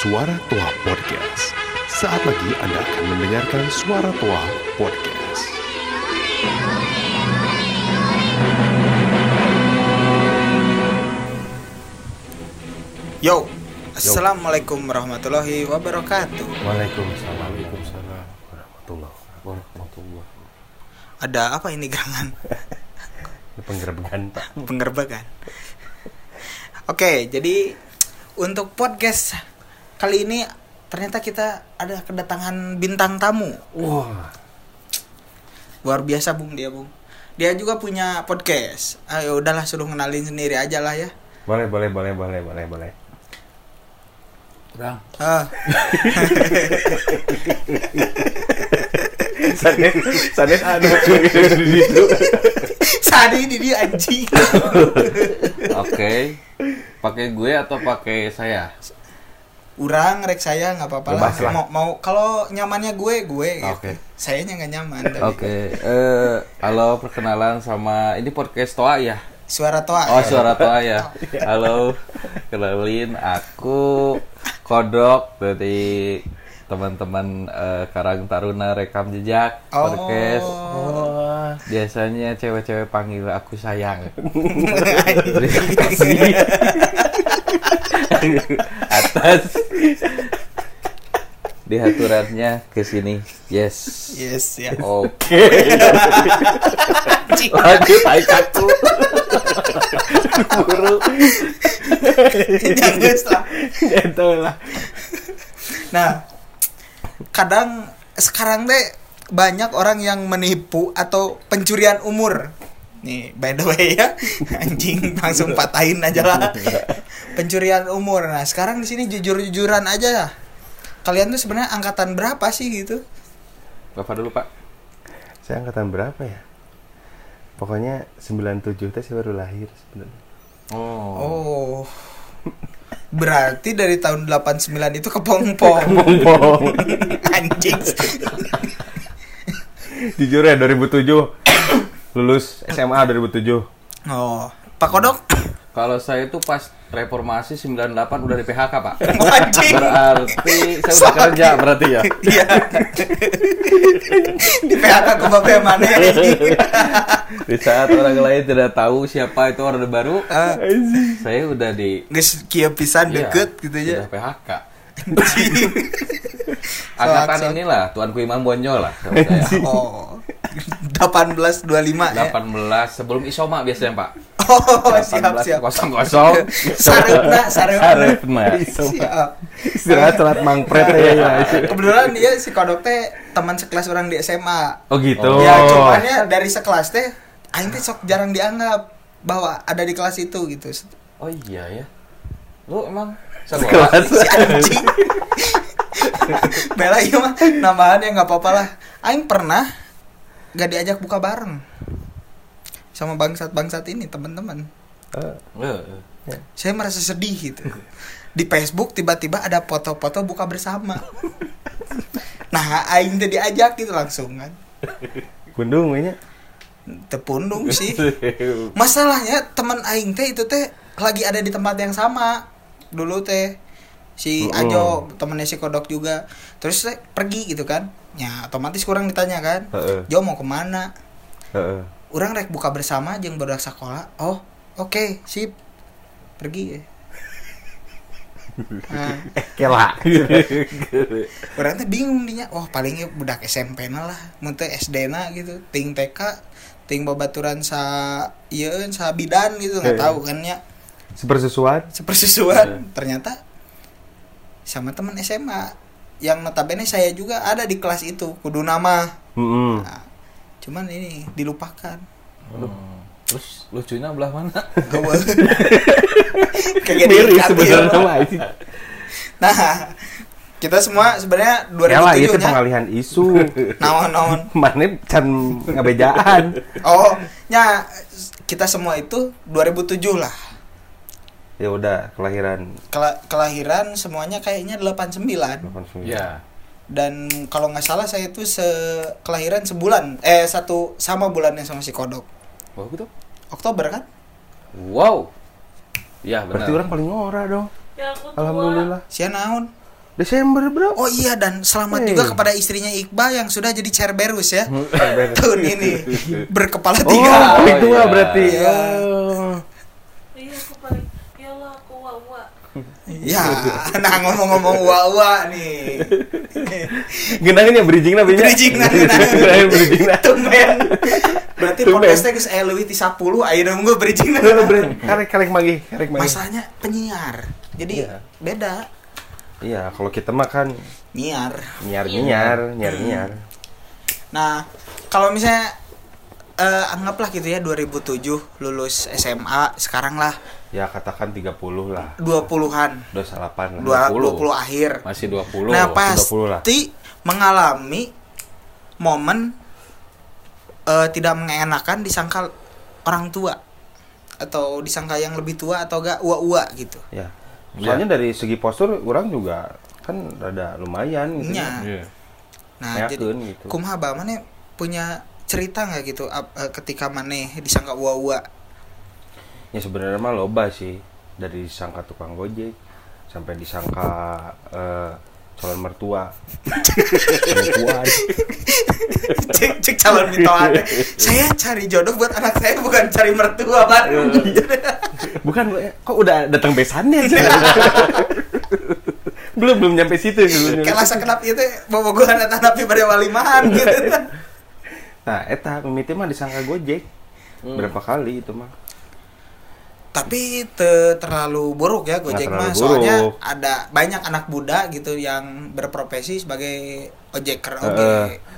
Suara Toa Podcast. Saat lagi Anda akan mendengarkan Suara Toa Podcast. Yo, assalamualaikum warahmatullahi wabarakatuh. Waalaikumsalam. Waalaikumsalam. Warahmatullah. Warahmatullah. Ada apa ini gerangan Ini penggerebekan pak. penggerbakan? Oke, jadi untuk podcast kali ini ternyata kita ada kedatangan bintang tamu. Wah. Luar biasa bung dia bung. Dia juga punya podcast. Ayo udahlah suruh kenalin sendiri aja lah ya. Boleh boleh boleh boleh boleh boleh. Kurang. Ah, Sanes sanes ada di situ. Sadi ini dia anjing. Oke. Pakai gue atau pakai saya? Urang rek saya nggak apa-apa lah. Lah. Mau, mau kalau nyamannya gue gue. Gitu. Oke. Sayanya nggak nyaman. Oke. Eh, halo perkenalan sama ini podcast Toa ya. Suara toa. Oh, suara Toa ya. Halo. Kenalin aku Kodok dari teman-teman eh, Karang Taruna Rekam Jejak Oh. podcast. Biasanya cewek-cewek panggil aku sayang. Terima kasih atas dihaturannya ke sini. Yes. Yes ya. Oke. Lanjut ayo aku. Buru. Jangan lah. Itu lah. Nah, kadang sekarang deh banyak orang yang menipu atau pencurian umur. Nih, by the way ya, anjing langsung patahin aja lah. Pencurian umur. Nah, sekarang di sini jujur-jujuran aja ya. Kalian tuh sebenarnya angkatan berapa sih gitu? Bapak dulu, Pak. Saya angkatan berapa ya? Pokoknya 97 teh saya baru lahir sebenarnya. Oh. Oh. Berarti dari tahun 89 itu kepompong. Bohong. Anjing. Jujur ya 2007 lulus SMA 2007. Oh, Pak Kodok. Kalau saya itu pas reformasi 98 udah di PHK, Pak. Anjing. Berarti saya udah kerja berarti ya. Iya. Di PHK ke bapak mana ya? Di saat orang lain tidak tahu siapa itu orde baru, Ah, saya udah di Guys, kia pisan Iya, deket gitu Udah aja. PHK. Angkatan inilah Tuanku Imam Bonjol lah saya. Oh. 1825 ya. 18 sebelum Isoma biasanya, Pak. Oh, siap siap. kosong kosong. Sarepna, sarepna. Sarepna. Siap. Istirahat telat mangpret ya. ya. Kebetulan dia si Kodok teh teman sekelas orang di SMA. Oh gitu. Ya, cumannya dari sekelas teh aing teh sok jarang dianggap bahwa ada di kelas itu gitu. Oh iya ya. Lu emang Sekelas. si anjing. Bella iya mah. Nambahan ya nggak apa-apa lah. Aing pernah gak diajak buka bareng. Sama bangsat-bangsat ini teman-teman Eh, Eh, saya merasa sedih gitu. Di Facebook tiba-tiba ada foto-foto buka bersama. Nah Aing teh diajak gitu langsung kan. Kundung ini. tepundung sih. Masalahnya teman Aing teh itu teh lagi ada di tempat yang sama dulu teh si Mm-mm. Ajo temennya si Kodok juga. Terus teh pergi gitu kan. Ya otomatis kurang ditanya kan. Heeh. Jo mau ke mana? Heeh. orang rek buka bersama jeung baru sekolah. Oh oke sip. Pergi. Ya nah, Kela. orang teh bingung dinya. Wah paling budak SMP na lah. Mun SD na gitu. Ting TK ting babaturan sa ieu sa bidan gitu nggak tahu kan ya Sepersesuan. sepersusuan ternyata sama teman SMA yang notabene saya juga ada di kelas itu kudu nama Heeh. Nah, cuman ini dilupakan hmm. Terus lucunya belah mana? Kayak Miris diikat, sebenarnya ya. nah kita semua sebenarnya Kela 2007 itu nya pengalihan isu. naon naon Mana can ngabejaan. oh nya kita semua itu 2007 lah Ya udah kelahiran Kela- kelahiran semuanya kayaknya 89 89. Ya. dan kalau nggak salah saya itu se kelahiran sebulan eh satu sama bulannya sama si kodok Oh gitu. Oktober kan Wow. Ya benar. Berarti orang paling ngora dong. Ya aku tua. Alhamdulillah. sia naon Desember bro. Oh iya dan selamat Hey. juga kepada istrinya Iqbal yang sudah jadi Cerberus ya Cerberus. tahun ini berkepala Oh, tiga. paling tua iya. berarti. Iya. Oh. Iya aku paling ya Allah aku wa wa. Ya, nah ngomong-ngomong wa-wa nih. Genangan yang bridging lah. Bridging nah. Genangan bridging lah. Tumben. Berarti podcastnya aya leuwih ti 10, ayo dong gue bridging nah. Karek karek magi, karek magi. Masalahnya penyiar. Jadi Iya. beda. Iya, kalau kita makan Nyiar. nyar nyar nyar nyar. Nah, kalau misalnya eh, anggaplah gitu ya 2007 lulus SMA, sekarang lah Ya katakan 30 lah. 20-an, 28 lah. dua- 20. 20 akhir. Masih 20. Nah, 20 lah. pasti mengalami momen eh, tidak mengenakan disangka orang tua atau disangka yang lebih tua atau gak ua-ua gitu. Ya. Soalnya dari segi postur orang juga kan rada lumayan gitu. Nya. Iya. Nah, Yakin jadi gitu. kumaha mana punya cerita nggak gitu eh, ketika maneh disangka ua-ua? Ya sebenarnya mah loba sih dari disangka tukang gojek sampai disangka eh, calon mertua. Cek, cek calon mitoan. saya cari jodoh buat anak saya bukan cari mertua, Pak. Bukan eh, kok udah datang besannya sih. belum belum nyampe situ sebenarnya. Kayak lasa kenap itu bobogohan eta napi pada walimahan gitu. Nah, eta mimiti mah disangka gojek. Berapa kali itu mah? Tapi te terlalu buruk ya Gojek mah soalnya buruk. ada banyak anak muda gitu yang berprofesi sebagai ojeker Eh, oke.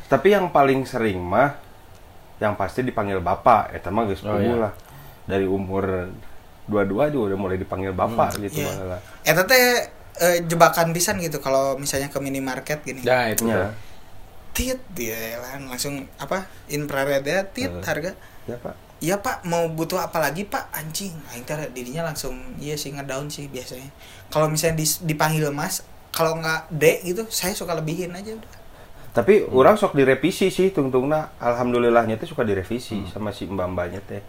tapi yang paling sering mah yang pasti dipanggil bapak eta mah geus Oh, iya. lah. Dari umur dua-dua juga udah mulai dipanggil bapak gitu Iya. malah. Eta teh eh, jebakan pisan gitu kalau misalnya ke minimarket gini. Ya, itu. Ya. Tit dia langsung apa infrared ya tit Eh. harga. Ya, Pak. Iya pak, mau butuh apa lagi pak? Anjing, aing teh dirinya langsung iya sih ngedown sih biasanya. Kalau misalnya dipanggil mas, kalau nggak D gitu, saya suka lebihin aja udah. Tapi orang sok direvisi sih tungtungna alhamdulillahnya teh suka direvisi sama si mbak-mbaknya teh.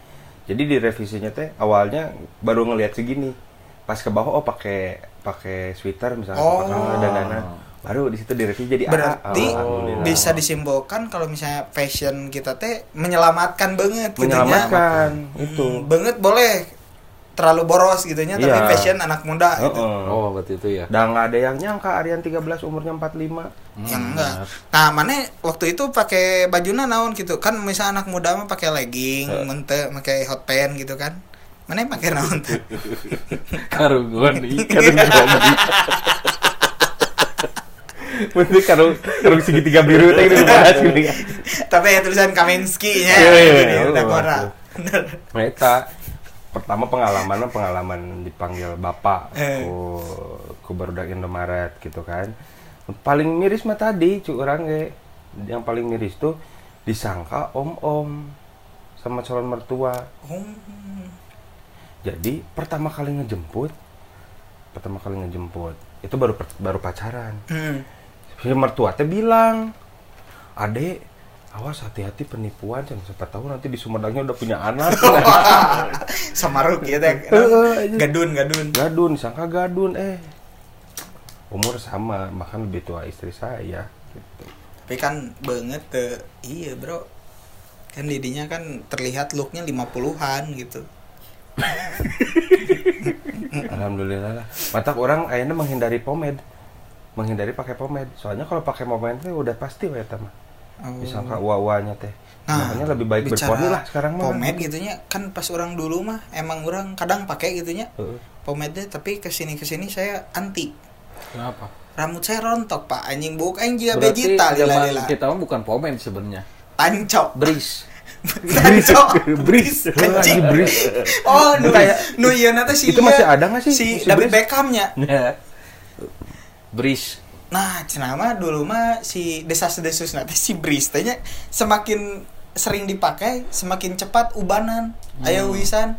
Jadi direvisinya teh awalnya baru ngelihat segini. Pas ke bawah oh pakai pakai sweater misalnya Oh. pakai dandanan. Baru di situ direvisi jadi Berarti A. Alhamdulillah. bisa disimpulkan kalau misalnya fashion kita teh menyelamatkan banget gitu menyelamatkan itu. Hmm, banget boleh terlalu boros gitunya tapi Iya. fashion anak muda gitu. Heeh. Oh, berarti itu ya. Dan nggak ada yang nyangka Aryan 13 umurnya 45. Yang enggak. Nah, mana waktu itu pakai bajunya naon gitu. Kan misalnya anak muda mah pakai legging, mente pakai hot pants gitu kan. Mana pakai naon tuh? Karungan ikan zombie. Mesti karung karung segitiga biru teh di bahas gini. tapi ya tulisan Kaminsky-nya. Iya, iya, gitu, iya. udah Oh, kora. Eta pertama pengalaman pengalaman dipanggil bapak Eh. ku ku barudak Indomaret gitu kan. Paling miris mah tadi cu orang ge yang paling miris tuh disangka om-om sama calon mertua. Oh, Jadi pertama kali ngejemput pertama kali ngejemput itu baru baru pacaran. hmm. Si mertua teh bilang, "Adek, awas hati-hati penipuan, jangan siapa tahu nanti di Sumedangnya udah punya anak." Samaruk ya teh. Gadun, gadun. gadun, sangka gadun eh. Umur sama, bahkan lebih tua istri saya gitu. Tapi kan banget tuh. Iya, Bro. Kan didinya kan terlihat looknya 50-an gitu. Alhamdulillah lah. Mata orang akhirnya menghindari pomade. Menghindari pakai pomade. Soalnya kalau pakai pomade teh udah pasti we eta mah. Oh. Disangka uwa-uwanya teh. Nah, Makanya lebih baik berponi lah sekarang mah. Pomade gitunya kan pas orang dulu mah emang orang kadang pakai gitunya. Heeh. Pomade tapi ke sini ke sini saya anti. Kenapa? Rambut saya rontok pak anjing buk anjing juga Berarti vegetal lila lila. kita mah bukan pomen sebenarnya. Tancok. Bris. Tancok. Bris. Anjing. Lagi bris. Oh, nu Kayak- nu ieu nanti si Itu ieu. masih ada nggak sih? Si Si David? Beckhamnya. Bris. Nah, cenah mah dulu mah si desas-desus nanti si Bris tanya semakin sering dipakai semakin cepat ubanan. Aya wisan.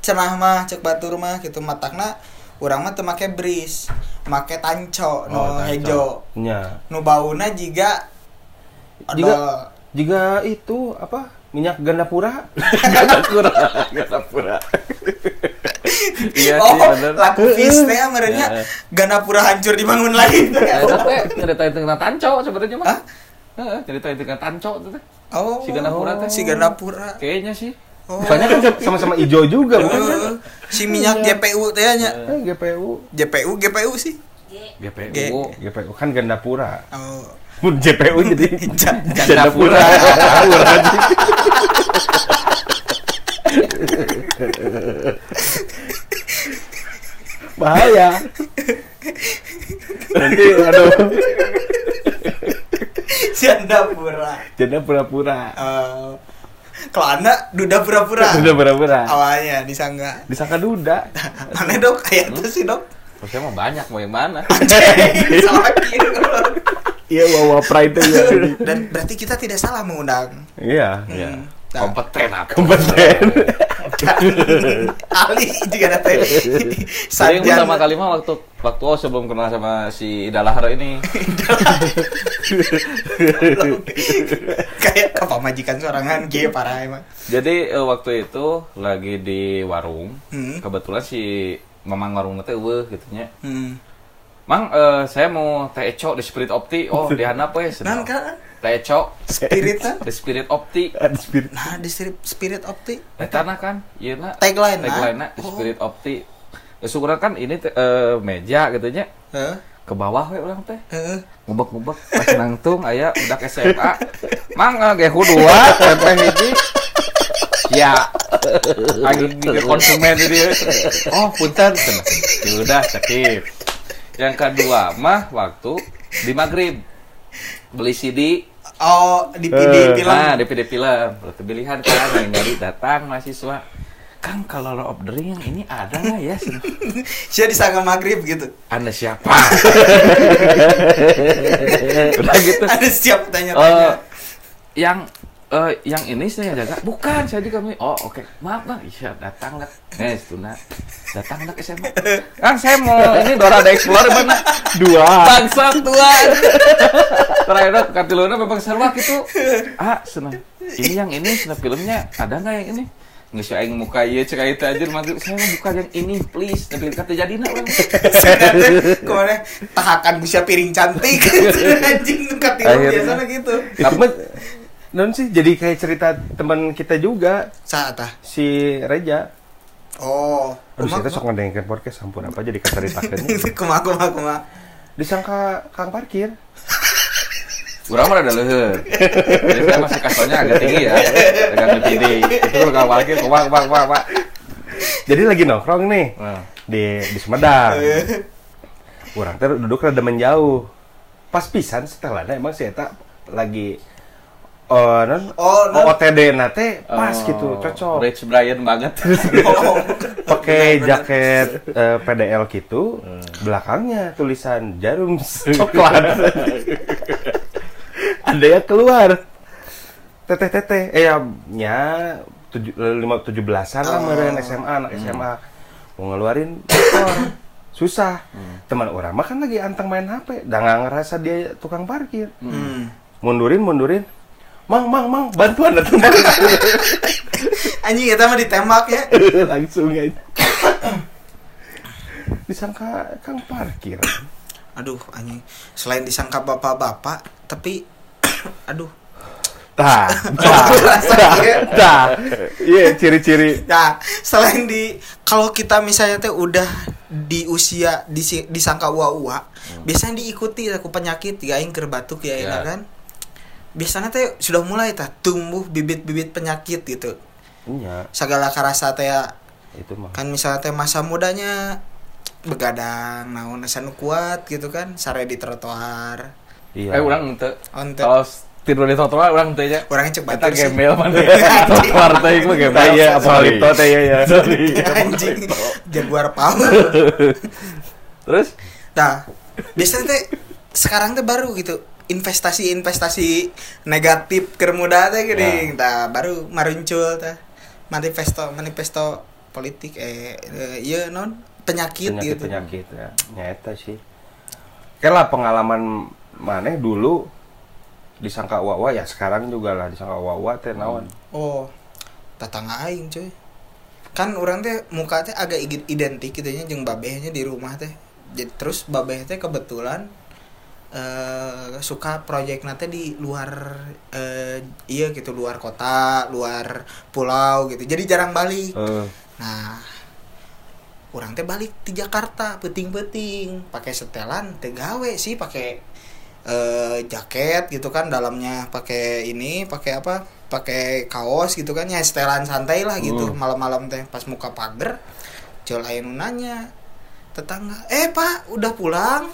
Cenah mah cek batur mah gitu matakna urang mah teu make Bris, make tanco no Oh, tanco. hejo. Nya. Nu bauna jiga odol. jika itu apa? Minyak ganda pura? Gak pura, gak pura. Iya oh, sih, bener. laku teh merenya Ya. Ganapura hancur dibangun lagi teh. Eta teh nyeritain tentang tanco sebenarnya mah. Hah? Heeh, nyeritain tentang tanco tuh teh. Oh, Si Ganapura teh. Si Ganapura. Kayaknya sih. Oh. Soalnya kan sama-sama hijau juga bukan kan? Si minyak GPU teh nya. Eh, GPU. GPU GPU sih. GPU. GPU kan Gandapura. Oh. Mun JPU jadi Ja- Gandapura. Bahaya. Nanti aduh, Si Ganapura. janda pura-pura. Eh, kalau anak duda pura-pura. Udah pura-pura. Awalnya disangka. Disangka duda. Mana dok? Kayak itu sih dok. Terus mah banyak mau yang mana? Salah kalau. Iya, wawa pride ya. Dan berarti kita tidak salah mengundang. Iya. Ya. Hmm. Nah, Kompeten apa? Kompeten. Ali juga teh. Saya yang pertama kali mah waktu waktu oh sebelum kenal sama si Ida Lahar ini. kayak apa majikan sorangan G parah emang. Jadi eh, waktu itu lagi di warung. Hmm. Kebetulan si Mamang warung teh eueuh gitu nya. Hmm. Mang, eh, saya mau teh eco di Spirit Opti. Oh, di handap we. Nah, kan Teh eco spirit kan. di Spirit Opti. Spirit. Nah, di spirit, spirit opti. Eta na kan, ieu na. Tagline, nah. Tagline na di Oh. Spirit Opti. Ya syukuran kan ini teh, eh, meja gitu nya. Heeh. Ke bawah we urang teh. Heeh. ngubek-ngubek pas nangtung aya udah SMA mang ge dua tempe hiji ya lagi ke konsumen dia oh punten cenah. Ya udah cekip yang kedua mah waktu di maghrib beli CD Oh, di Eh. PD film. nah DPD film berarti pilihan kan yang dari datang mahasiswa Kang kalau Lord of the Ring yang ini ada nggak ya? Saya disangka maghrib gitu. Anda siapa? Udah gitu. Ada siap Eh, tanya-tanya. yang eh, yang ini saya jaga. Bukan saya juga Mi. oh oke. Maaf bang. Iya datang lah. Eh itu nak. Datang lah ke SMA kan saya mau ini Dora the Explorer mana Dua. bangsa tua terakhir kartiluna memang sarwa gitu ah senang. Ini yang ini senang filmnya. Ada nggak yang ini? Nggak sih aing muka iya cek itu aja manggil saya mau buka yang ini please. Tapi kata jadi nak orang Ke mana? Tahakan bisa piring cantik. Anjing Akhirnya. biasanya gitu. Apa non sih jadi kayak cerita teman kita juga Saat ah. si Reja. Oh. Aduh, kita sok ngedengerin podcast sampun apa jadi kata ceritakan Kuma kuma kuma. Disangka kang parkir. Urang mah ada leuheur. Jadi saya masih kasarnya agak tinggi ya. Dengan DPD. Itu kalau parkir, kumak, kumak, kumak, kumak. Jadi lagi nongkrong nih Nah, di di Sumedang. Orang teh duduk rada menjauh. Pas pisan setelahnya emang si Eta lagi oh, non, Oh, non. OTD nate pas oh, gitu, cocok. Rich Brian banget. Oh. Pakai jaket eh, PDL gitu, belakangnya tulisan jarum coklat. Ada yang keluar. Teteh teteh, eh ya, nya tujuh lima tujuh belasan lah Oh. meren SMA anak SMA mau ngeluarin motor. susah teman orang mah kan lagi anteng main HP dan nggak ngerasa dia tukang parkir Hmm. mundurin mundurin mang mang mang bantuan datang mang Anjing kita mah ditembak ya. langsung aja disangka kang parkir Aduh, anjing. Selain disangka bapak-bapak, tapi aduh. tah Rasa iya. tah iya ciri-ciri Nah, selain di kalau kita misalnya teh udah di usia disi- disangka ua-ua, biasanya diikuti aku penyakit ya aing keur batuk ya, Ya. kan. Biasanya teh sudah mulai tah tumbuh bibit-bibit penyakit gitu. iya Segala karasa teh ya, itu mah kan misalnya teh masa mudanya begadang naon asa nu kuat gitu kan sare di trotoar iya Eh, orang ente. Kalau tidur di trotoar orang ente ya. Orangnya cek Kita batur sih. gembel mana. Trotoar teh Tah, gembel. iya apa Sorry. itu teh ya ya anjing jaguar power Terus nah biasanya teh sekarang teh baru gitu investasi-investasi negatif keur muda teh geuning. Tah baru maruncul tah manifesto manifesto politik eh eh, ieu non? Penyakit, penyakit gitu. penyakit ya. Nyata sih. Lah pengalaman maneh dulu disangka wawa ya sekarang juga lah disangka wawa teh naon. Oh tatangga aing cuy. Kan orang teh muka teh agak identik gitu nya jeung babehnya di rumah teh. Jadi terus babeh teh kebetulan eh suka proyek nanti di luar eh, iya gitu luar kota luar pulau gitu jadi jarang balik Eh, Nah, orang teh balik di Jakarta, peting-peting, pakai setelan, teh gawe sih, pakai eh, jaket gitu kan, dalamnya pakai ini, pakai apa? Pakai kaos gitu kan, ya setelan santai lah gitu, Hmm. malam-malam teh pas muka pagar, nu nanya tetangga, eh pak udah pulang?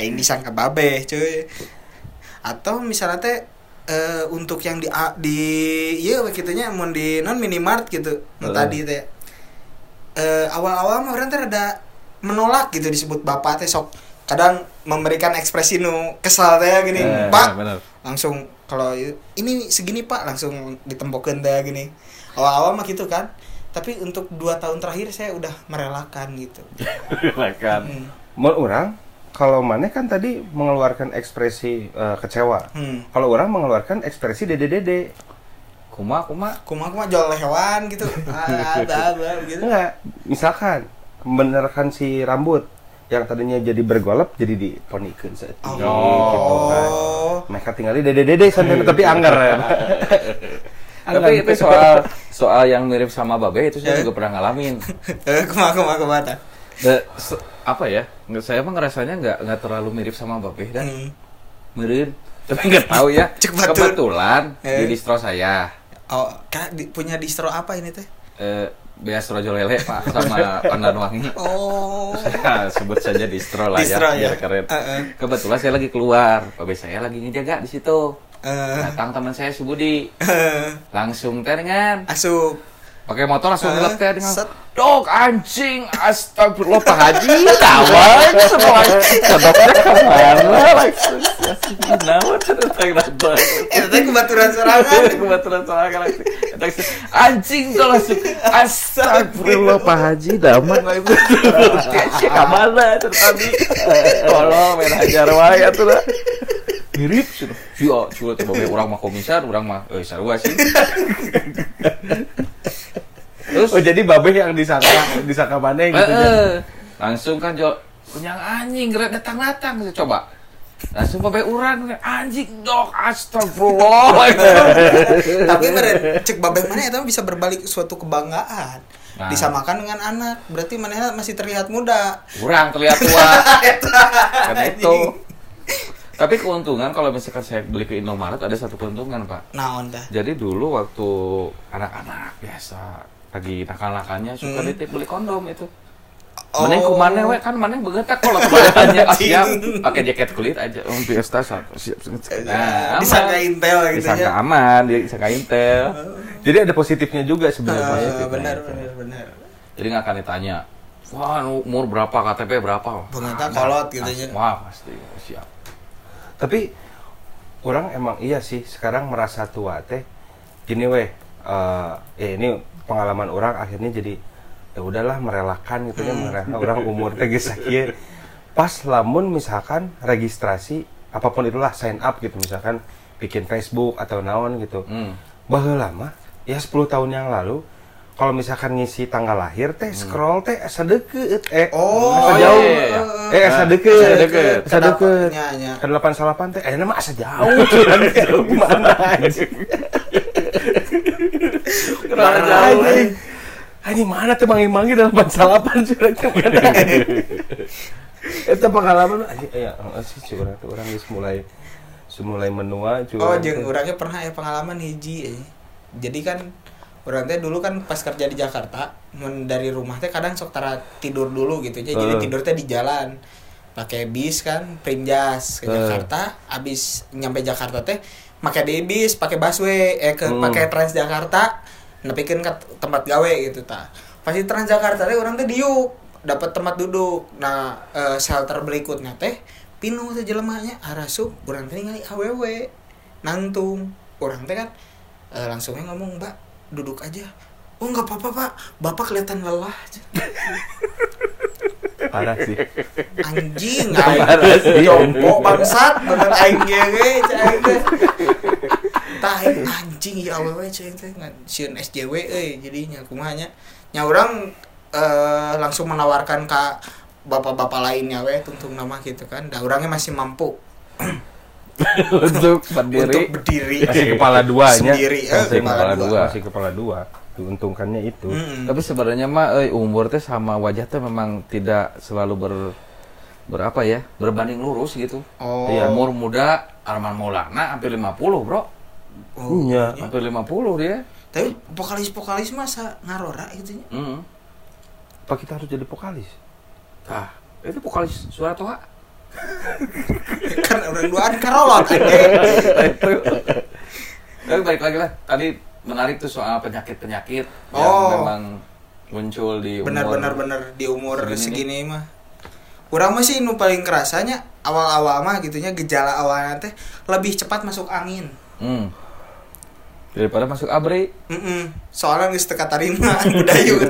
eh, ini sangka babe cuy. Atau misalnya teh eh, untuk yang di di iya gitunya mau di non minimart gitu. Heeh. tadi teh. Eh, awal-awal mah orang teh ada menolak gitu disebut bapak teh sok kadang memberikan ekspresi nu kesal teh gini. Eh, pak bener. langsung kalau ini segini pak langsung ditembokin teh gini. Awal-awal mah gitu kan tapi untuk dua tahun terakhir saya udah merelakan gitu Silakan. Hmm. Mun orang kalau mana kan tadi mengeluarkan ekspresi eh, kecewa. hmm. Kalau orang mengeluarkan ekspresi dede-dede. Kuma kuma. kumaha kumaha jual hewan gitu ah, ada ada gitu Enggak, misalkan membenarkan si rambut yang tadinya jadi bergolap jadi diponikan saat ini Oh. gitu kan. Mereka tinggal di dede-dede santai tapi anggar ya. Tapi itu soal soal yang mirip sama babe itu saya Eh? juga pernah ngalamin. eh tah? Da- se- apa ya? Saya mah ngerasanya nggak nggak terlalu mirip sama babe dan Hmm. mirip. Tapi nggak tahu ya. Kebetulan Eh? di distro saya oh kak di- punya distro apa ini teh eh, Beas Rojo Lele Pak sama Pandan Wangi. oh Saya sebut saja distro lah Distro, ya, ya. biar keren. Heeh. Kebetulan saya lagi keluar, babe saya lagi ngejaga di situ. Eh. Datang teman saya si Budi, eh, langsung teh dengan asup. Pakai motor langsung Eh, ngelek teh dengan dok anjing astagfirullah Pak Haji kawan semua kedoknya ke mana? Langsung nawan tentang nonton eh teh kebaturan serangan. Kebetulan soal langsung anjing tuh langsung astagfirullah Pak Haji ibu kasih ke mana tadi? Tolong main hajar wae atuh lah mirip. Sudah. Sia, sudah coba orang mah komisar, orang mah eh sarua sih. Terus? Oh jadi babe yang disangka disangka mana gitu Eh, jadi. eh. langsung kan Jo punya anjing gerak datang datang coba. Langsung babe urang anjing dok astagfirullah. Tapi meren cek babeh mana itu bisa berbalik suatu kebanggaan. Nah. disamakan dengan anak. Berarti mana masih terlihat muda. Urang terlihat tua. Kan itu tapi keuntungan kalau misalkan saya beli ke Indomaret ada satu keuntungan pak. Naon dah jadi dulu waktu anak-anak biasa lagi nakal-nakalnya suka Hmm. ditip beli kondom itu. Oh. Mana kumane we kan mana begetak kalau kebanyakannya. Oh, siap. Pakai jaket kulit aja. Oh biasa siap siap nah, disangka aman. intel gitu disangka ya. aman disangka intel. Jadi ada positifnya juga sebenarnya. Eh, positifnya. benar benar benar. Jadi nggak akan ditanya wah umur berapa KTP berapa? Nah, kolot nah, gitu ya. wah pasti Tapi orang emang iya sih sekarang merasa tua teh. Gini weh, eh ya ini pengalaman orang akhirnya jadi ya udahlah merelakan gitu ya merelakan orang umur teh geus sakieu. Pas lamun misalkan registrasi apa pun itulah sign up gitu misalkan bikin Facebook atau naon gitu. hmm. Baheula lama ya 10 tahun yang lalu kalau misalkan ngisi tanggal lahir teh scroll teh asa deket eh. Oh, asa iya, jauh. iya, iya. eh asa deket. Asa deket. asa deket. nya. ke delapan salapan teh eh nama asa jauh. Gimana anjing? Kenapa Mana jauh, anjing. anjing. Mana tuh mangi mangi delapan salapan cuman ke mana itu pengalaman anjing ya sih curang tuh orang geus mulai mulai menua oh curang jeung teh. orangnya pernah ya pengalaman hiji eh. jadi kan orang teh dulu kan pas kerja di Jakarta dari rumah teh kadang sok tara tidur dulu gitu aja jadi Eh. tidur teh di jalan pakai bis kan Prinjas ke Eh. Jakarta abis nyampe Jakarta teh pakai di bis pakai busway eh ke Hmm. pakai Transjakarta nepikeun ke tempat gawe gitu ta pasti Transjakarta teh orang teh diuk dapat tempat duduk nah eh, shelter berikutnya teh pinuh teh jelemanya harasup urang teh ningali awewe nangtung orang teh kan eh, langsungnya ngomong mbak duduk aja. Oh nggak apa-apa pak. Bapak kelihatan lelah. Parah sih. Anjing Parah aing sih. jompo bangsat bener aing ge ge cai ge tah aing anjing ya awewe cing teh. Sieun SJW euy jadinya kumaha nya nya urang eh, langsung menawarkan ke bapak-bapak lainnya we tungtung nama gitu kan. Da urangnya masih mampu Untuk berdiri. untuk berdiri masih kepala duanya Sendiri, eh, masih kepala kepala dua. dua masih kepala dua diuntungkannya itu Mm-mm. Tapi sebenarnya mah euy umur teh sama wajah teh memang tidak selalu ber berapa ya? Berbanding lurus gitu. oh Iya. Umur muda Arman Maulana hampir 50, Bro. oh, Iya. Hampir 50 dia. tapi vokalis-vokalis masa ngarora gitu nya Hmm. apa kita harus jadi vokalis Ah, itu vokalis suara toha. Kan orang duaan karolot Tapi balik lagi lah. Tadi menarik tuh soal penyakit-penyakit Oh. yang memang muncul di umur. benar-benar benar di umur segini segini, mah kurang mah sih nu paling kerasanya awal-awal mah gitunya gejala awalnya teh lebih cepat masuk angin Hmm. Daripada masuk abri. Mm-mm. soalnya geus teu katarima budayut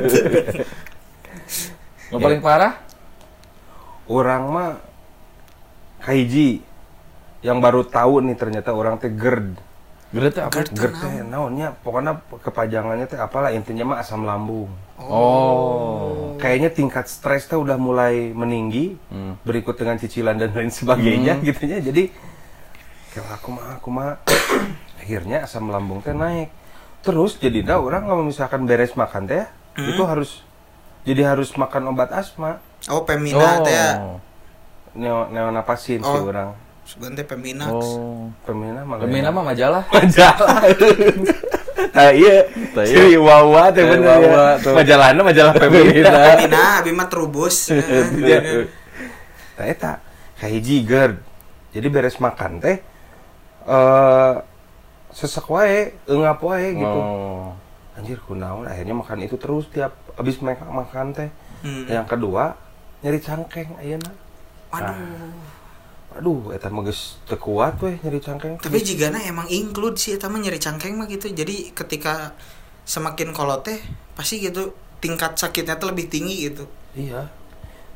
Yang paling parah? orang mah kaiji yang baru tahu nih ternyata orang teh GERD Gede teh apa? GERD. GERD teh naonnya pokoknya kepajangannya teh apalah intinya mah asam lambung Oh. kayaknya tingkat stres teh udah mulai meninggi Hmm. berikut dengan cicilan dan lain sebagainya Hmm. gitunya jadi kalau aku mah aku mah akhirnya asam lambung teh naik terus jadi dah orang kalau misalkan beres makan teh Hmm. itu harus jadi harus makan obat asma oh pemina teh ya neo neonapasin sih Oh. orang sebenarnya peminax Oh. pemina mah Gemina mah majalah. majalah nah iya Tah, iya. si Wawa teh Eh, bener Wawa ya majalahnya majalah Pemina pemina abi mah trubus Iya. Nah, eta kahiji GERD. Jadi beres makan teh eh sesek wae, eungap wae gitu. Oh. Anjir kunaon akhirnya makan itu terus tiap abis makan makan teh. Hmm. Yang kedua nyeri cangkeng ayeuna. Waduh Aduh, eta mah geus teu kuat weh nyeri cangkeng. tapi jigana emang include sih eta mah nyeri cangkeng mah gitu jadi ketika semakin kolot teh pasti gitu tingkat sakitnya tuh lebih tinggi gitu Iya.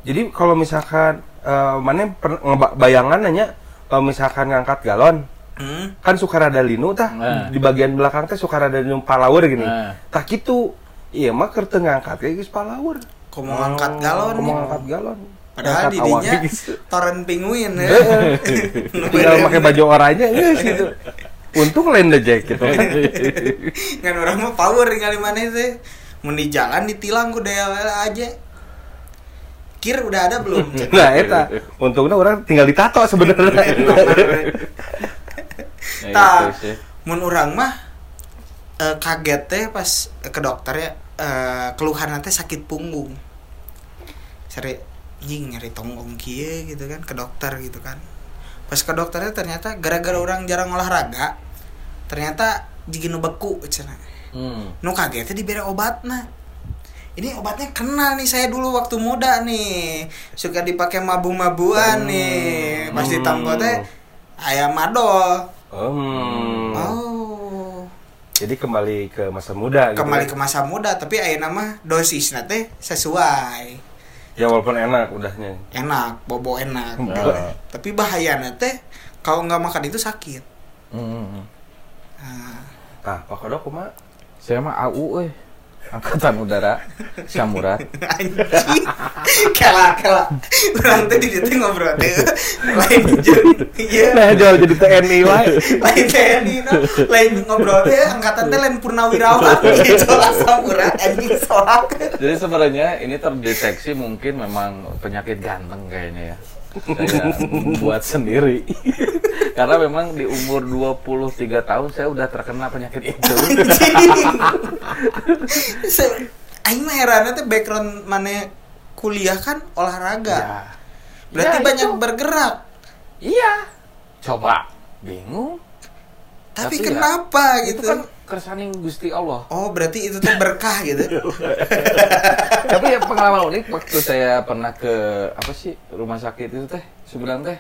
Jadi kalau misalkan eh mana per- bayangan nanya kalau misalkan ngangkat galon hmm. kan suka rada linu tah Nah. di bagian belakang teh suka rada linu palawur gini Nah. tak gitu iya mah keur teu ngangkat kayak geus palawur kau mau ngangkat galon nih. ngangkat galon padahal didinya gitu. toren pinguin ya. Tinggal pakai baju oranye geus gitu. Untung lain deh Jack gitu kan orang mah power kali mana teh mau di jalan ditilang ku daya aja. Kir udah ada belum? Nah eta. Untungnya orang tinggal ditato sebenarnya. Ya, Tah. itu sih. mun orang mah eh, kaget teh pas ke dokter ya eh, keluhan nanti sakit punggung. Seri anjing nyari tonggong kie gitu kan ke dokter gitu kan. Pas ke dokternya ternyata gara-gara orang jarang olahraga ternyata jigi nu beku cenah Hmm. nu kagetnya diberi obat nah ini obatnya kenal nih saya dulu waktu muda nih. Suka dipakai mabu-mabuan nih. Pas ditambah teh ayam madol Hmm. oh. Jadi kembali ke masa muda gitu kembali ya. ke masa muda tapi ayah nama dosis teh sesuai ya walaupun enak udahnya. Enak bobo enak. Tapi bahaya teh kalau nggak makan itu sakit. Hmm. nah, ah. Pak kodok kumaha? Saya mah AU eh. Angkatan Udara anjing. Kela kela. Orang teh di ditu ngobrol. Teh lain iya. Nah jual jadi TNI wae lain TNI no. Lain ngobrol. Teh angkatan teh lain purnawirawan. Gitu asam urat anjing soak Jadi sebenarnya ini terdeteksi mungkin memang penyakit ganteng kayaknya ya. Saya buat sendiri. Karena memang di umur 23 tahun saya udah terkena penyakit itu. Aing mah herannya teh background mana kuliah kan olahraga. Ya. Berarti Ya, banyak itu. bergerak. Iya. Coba. Bingung. Tapi, Tapi ya, kenapa Itu gitu? kan kersaning Gusti Allah. Oh, berarti itu tuh berkah gitu. Tapi ya pengalaman unik waktu saya pernah ke apa sih rumah sakit itu teh sebulan teh.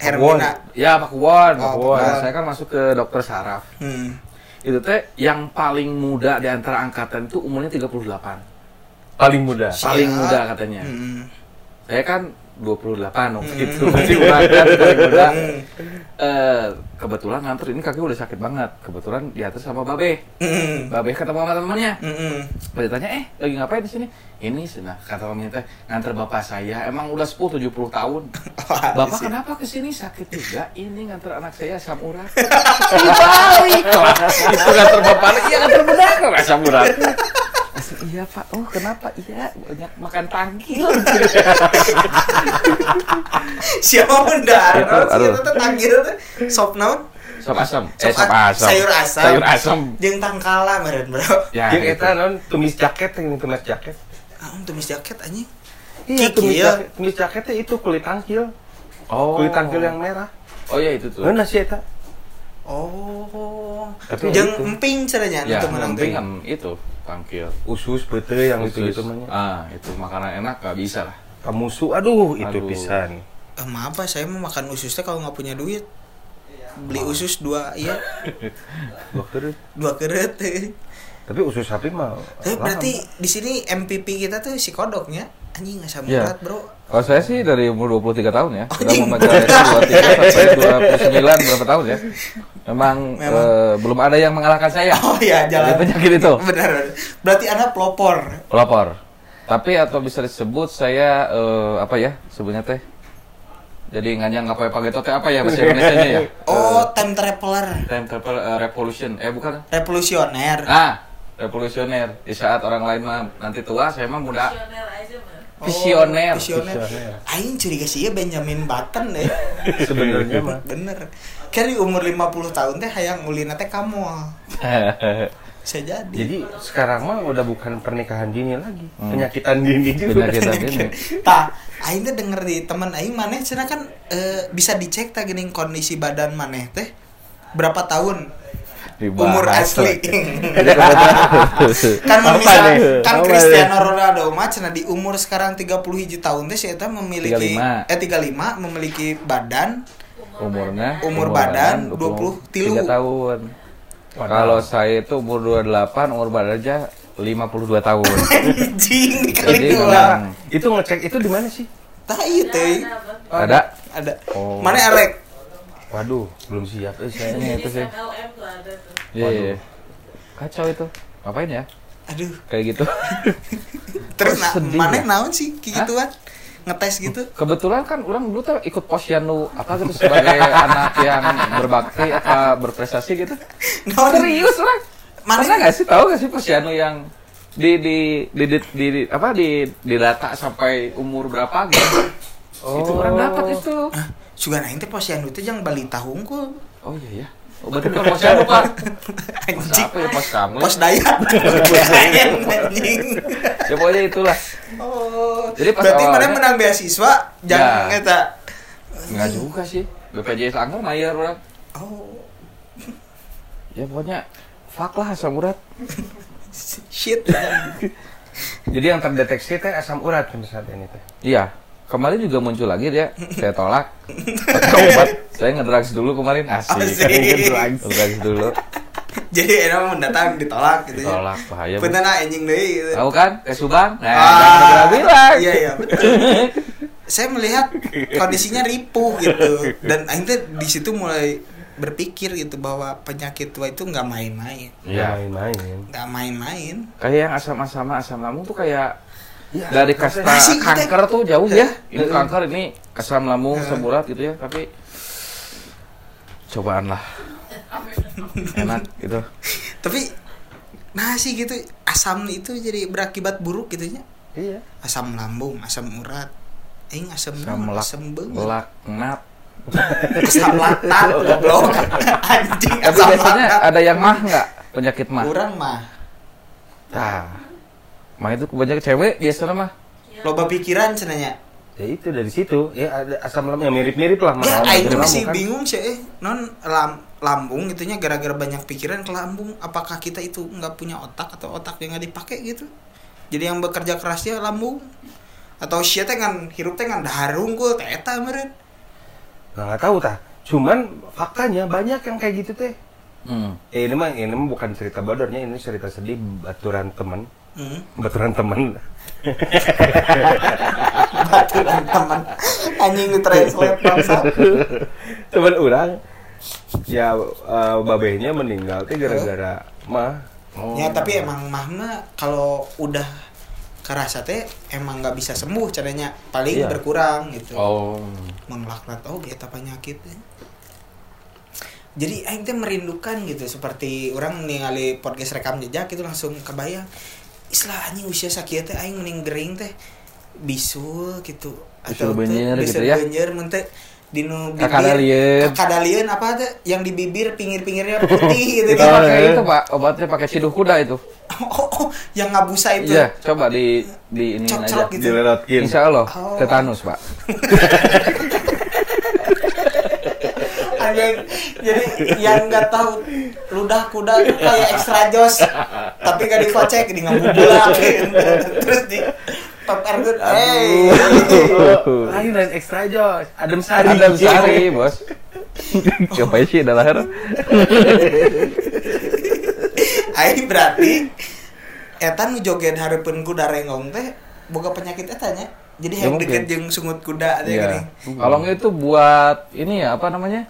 Hermina. Ya Pak Won. Oh, Pak Won. Pak Won. Saya kan masuk ke dokter saraf. Hmm. Itu teh yang paling muda di antara angkatan itu umurnya 38. paling muda Paling Siap. muda katanya. Hmm. Saya kan 28 waktu itu masih berangkat dari muda. Eh, kebetulan nganter ini kaki udah sakit banget. Kebetulan diatur sama Babe. Hmm. Babe ketemu sama temannya. Pas ditanya, eh lagi ngapain di sini? Ini senang kata teh nganter bapak saya. Emang udah 10 70 tahun. Bapak kenapa ke sini sakit juga? Ini nganter anak saya. Dibalik lah. Itu nganter bapak, iya nganter benar asam Langsung, iya pak, oh kenapa? Iya banyak makan tangkil. Siapa? Itu, aduh. Itu tuh tanggil tuh sop naon? Sop asam, eh Sop asam. sayur asam. Sayur asam. Jeung tangkala meureun, Bro. Ya, Yang gitu. eta non tumis jaket yang tumis jaket. Ah, tumis jaket anjing. Iya, tumis jaket, tumis jaketnya itu kulit tangkil. Oh. Kulit tangkil yang merah. Oh iya itu tuh. Mana sih eta? Oh. Tapi Jeung itu. emping caranya Ya, itu menang itu tangkil. Usus bete yang Khusus. gitu gitu mah. Ah, itu makanan enak gak bisa lah. Kamusu, aduh itu Aduh. pisan. Eh, maaf Pak, saya mau makan ususnya kalau nggak punya duit. Beli usus dua, iya, Dokter. dua keret. Tapi usus sapi mah. Tapi laham. berarti di sini MPP kita tuh si kodoknya anjing asam Iya. urat, Bro. Kalau saya sih dari umur 23 tahun ya, sudah Anjing. membaca itu 23 sampai 29 berapa tahun ya. Memang, Memang. eh, belum ada yang mengalahkan saya. Oh iya, jalan. Penyakit itu. Benar. Berarti anak pelopor. Pelopor. Tapi atau bisa disebut saya eh, apa ya sebenarnya teh? Jadi nganyang apa ya pakai teh apa ya bahasa Indonesia ya? Oh, time traveler. Time travel eh, revolution. Eh bukan. Revolusioner. Ah, revolusioner. Di saat orang lain mah nanti tua, saya mah muda. Visioner aja Oh, Visioner. Visioner. Visioner. Aing curiga sih ya Benjamin Button deh. Sebenarnya mah. Bener. Di umur 50 tahun teh hayang ulina teh kamu. Bisa jadi. Jadi sekarang mah udah bukan pernikahan dini lagi, penyakitan dini juga. Penyakitan dini. Tah, aing teh denger di teman aing maneh cenah kan eh, bisa dicek tah geuning kondisi badan maneh teh berapa tahun Dibahas umur asli. Kan nih? kan Cristiano Ronaldo mah cenah di umur sekarang 30 hiji tahun teh eta memiliki 35. eh 35 memiliki badan umurnya Umur badan 20 tilu. 23 tahun. Kalau saya itu umur 28, umur badan aja 52 tahun. anjing dikali Jadi dua. Itu ngecek itu di mana sih? Tah ieu teh. ada Ada. Oh. Mana arek? Waduh, belum siap eh saya. Ini Jenis itu sih. MLM tuh ada tuh. Iya, iya. Kacau itu. Ngapain ya? Aduh. Kayak gitu. Terus nah, sedih maneh ya? naon sih kayak gituan? Ngetes gitu. Kebetulan kan orang dulu tuh ikut posyandu apa gitu sebagai anak yang berbakti apa berprestasi gitu. Naon? Serius orang. Mana- Pernah nggak sih tahu nggak sih posyandu yang di di di, di, di, di- apa di di data sampai umur berapa gitu? Itu orang dapat itu. Ah, sugan aing teh posyandu teh jeung balita hungkul. Oh iya ya. Oh, berarti bukan posyandu pak. Pos Anjing. apa ya pos kamu? Pos dayat. Ya pokoknya itulah. Oh. Jadi pas Berarti mana menang beasiswa jangan Ya. eta. Enggak juga sih. BPJS Angker bayar orang. Oh. Ya pokoknya fuck lah asam urat. Shit. Jadi yang terdeteksi teh asam urat pada saat ini teh. Iya. Kemarin juga muncul lagi dia. Saya tolak. Pakai obat. Saya ngedrugs dulu kemarin. Asik. Asik. Ngedrugs dulu. Jadi enak mendatang ditolak gitu ya. Ditolak bahaya. Bu. Punten ah, anjing deui gitu. Tahu kan? Ke Subang. Nah, Ah, bilang. Iya iya betul. Saya melihat kondisinya ripuh gitu dan teh di situ mulai berpikir gitu bahwa penyakit tua itu nggak main-main, Ya, Iya. main-main. nggak main-main. Kayak yang asam-asam asam lambung tuh kayak Ya, dari kasta Nasi kita- kanker tuh jauh ya. Ini Heeh. kanker ini asam lambung Heeh. semurat gitu ya, tapi cobaan lah. Enak gitu. Tapi nah sih gitu asam itu jadi berakibat buruk gitu nya. Iya. Asam lambung, asam urat. Aing asam Asam lak, asam laknat. Asam laktat goblok. Anjing Tapi biasanya ada yang mah nggak penyakit mah? Kurang mah. Nah, mah itu kebanyakan cewek biasanya mah. Loba pikiran cenanya. Ya itu dari situ ya ada asam lambung yang mirip-mirip lah Ya, lambung masih kan. bingung sih eh non lam, lambung gitunya gara-gara banyak pikiran ke lambung apakah kita itu nggak punya otak atau otak yang nggak dipakai gitu jadi yang bekerja kerasnya lambung atau sia teh ngan hirup teh ngan dahar unggul teh eta meureun Nah, nggak tahu tah. Cuman faktanya banyak yang kayak gitu teh. Hmm. Eh, ini mah ini mah bukan cerita bodornya, ini cerita sedih baturan teman. Hmm. Baturan teman. baturan teman anjing translate bangsa Cuman orang ya eh, babehnya meninggal teh gara-gara mah. ya tapi emang mah mah kalau udah kerasa teh emang nggak bisa sembuh caranya paling Iya. berkurang gitu Oh. menglaknat oh gitu penyakit jadi aing teh merindukan gitu seperti orang ningali podcast rekam jejak itu langsung kebayang islah anjing usia sakieu teh aing mending gering teh bisul gitu beunyeur bisul gitu ya? mun teh dinu bibir Kakadalieun. kakadalieun apa teh yang di bibir pinggir-pinggirnya putih gitu Kita kan pakai itu pak, obatnya pakai siduh kuda itu. oh, oh, yang ngabusa itu Iya, coba di di ini aja. Gitu. Dilelotkin. Insya Allah, Oh. tetanus pak. Anjing. jadi yang nggak tahu ludah kuda itu kayak extra jos tapi gak dikocek di ngabubulak terus di top air good hey Lain dan ekstra jos. Adem sari. Ada sari bos. Coba sih adalah Aing berarti eta nu joget hareupeun kuda rengong teh boga penyakit eta nya jadi Ya, yang deket jeung sungut kuda teh Iya. gini Kalau nggak itu buat ini ya apa namanya?